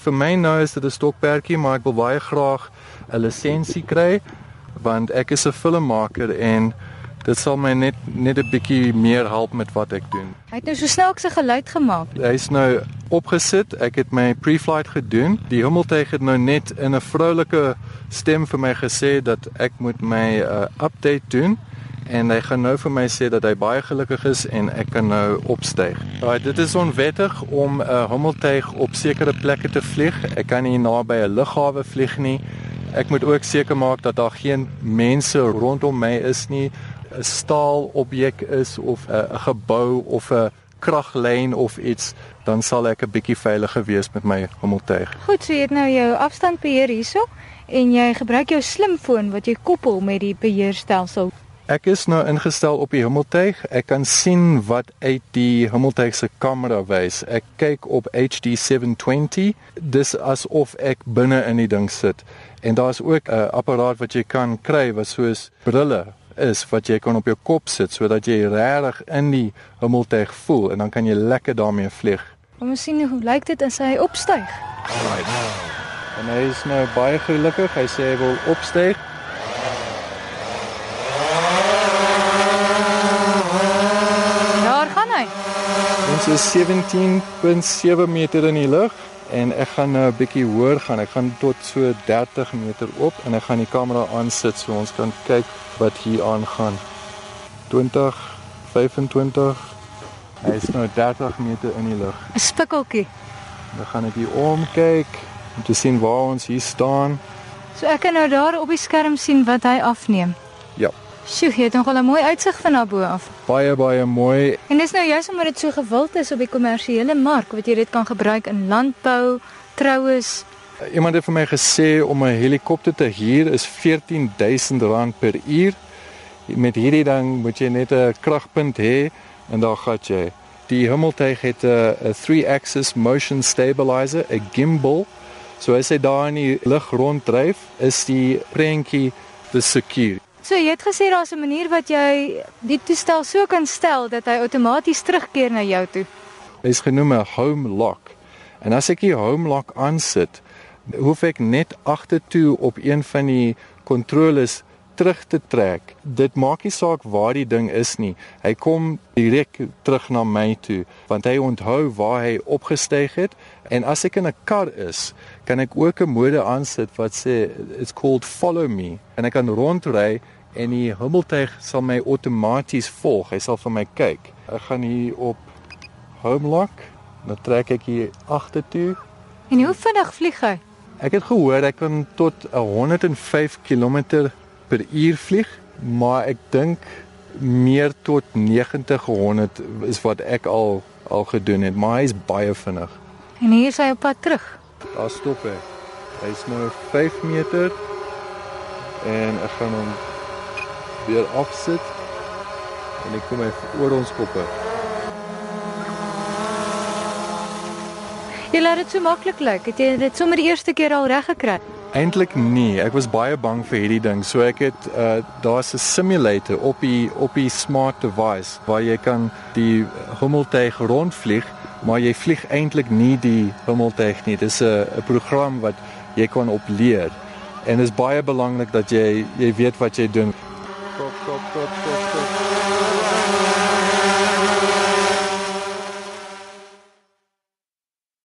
Vir my nou is dit 'n stokperdjie, maar ek wil baie graag 'n lisensie kry want ek is 'n filmmaker en dit sal my net net 'n bietjie meer help met wat ek doen. Hy het nou so snaakse geluid gemaak. Hy's nou opgesit. Ek het my pre-flight gedoen. Die hemeltuig het nou net in 'n vrolike stem vir my gesê dat ek moet my uh, update doen en hy gaan nou vir my sê dat hy baie gelukkig is en ek kan nou opstyg. Right, dit is onwettig om 'n uh, hemeltuig op sekere plekke te vlieg. Ek kan nie naby 'n lughawe vlieg nie. Ek moet ook seker maak dat daar geen mense rondom my is nie. 'n staal objek is of 'n gebou of 'n kraglyn of iets, dan sal ek 'n bietjie veiliger wees met my hommeltuig. Goed, so jy het nou jou afstandbeheer hierso en jy gebruik jou slimfoon wat jy koppel met die beheerstelsel. Ek is nou ingestel op die hommeltuig. Ek kan sien wat uit die hommeltuig se kamera wys. Ek kyk op HD 720. Dis asof ek binne in die ding sit. En daar's ook 'n apparaat wat jy kan kry wat soos brille is wat jy kan op jou kop sit sodat jy regtig in die hemeltuig voel en dan kan jy lekker daarmee vlieg. Ons sien hoe lyk dit as hy opstyg. Right. En hy is nou baie gelukkig. Hy sê hy wil opstyg. Daar gaan hy. Ons is 17.7 meter in die lug en ek gaan nou 'n bietjie hoër gaan. Ek gaan tot so 30 meter op en ek gaan die kamera aansit so ons kan kyk wat hier aangaan. 20 25 Hy is nou 30 meter in die lug. 'n Spikkeltjie. Dan gaan ek hier om kyk om te sien waar ons hier staan. So ek kan nou daar op die skerm sien wat hy afneem. Ja. Sjoe, jy het nogal 'n mooi uitsig van daar bo af. Baie baie mooi. En dis nou juist omdat dit so gewild is op die kommersiële mark, wat jy dit kan gebruik in landbou, troues. Iemand het vir my gesê om 'n helikopter te huur is R14000 per uur. Met hierdie ding moet jy net 'n kragpunt hê en daar gaan jy. Die hemeltuig het 'n 3-axis motion stabilizer, 'n gimbal. So as hy daar in die lug ronddryf, is die prentjie beseker. So jy het gesê daar's 'n manier wat jy die toestel so kan stel dat hy outomaties terugkeer na jou toe. Hy's genoem 'n home lock. En as ek die home lock aansit, hoef ek net agtertoe op een van die kontroles terug te trek. Dit maak nie saak waar die ding is nie. Hy kom direk terug na my toe want hy onthou waar hy opgestyg het en as ek in 'n kar is, kan ek ook 'n mode aansit wat sê it's called follow me en ek kan rondry en die hemeltuig sal my outomaties volg. Hy sal vir my kyk. Ek gaan hier op home lock. Dan trek ek hier agtertoe. En hoe vinnig vlieg hy? Ek het gehoor ek kan tot 105 km per uur vlieg, maar ek dink meer tot 90 100 is wat ek al al gedoen het, maar hy's baie vinnig. En hier is hy op pad terug. Daar stop hy. Hy's nou 5 meter en ek gaan hom weer afsit en ek kom hy oor ons koppe. Jy laat dit so maklik lyk. Het jy dit sommer die eerste keer al reg gekry? Eintlik nee, ek was baie bang vir hierdie ding. So ek het uh daar's 'n simulator op die op die smart device waar jy kan die hemeltuig rondvlieg, maar jy vlieg eintlik nie die hemeltuig nie. Dis 'n 'n program wat jy kan opleer. En dit is baie belangrik dat jy jy weet wat jy doen. っとっっと。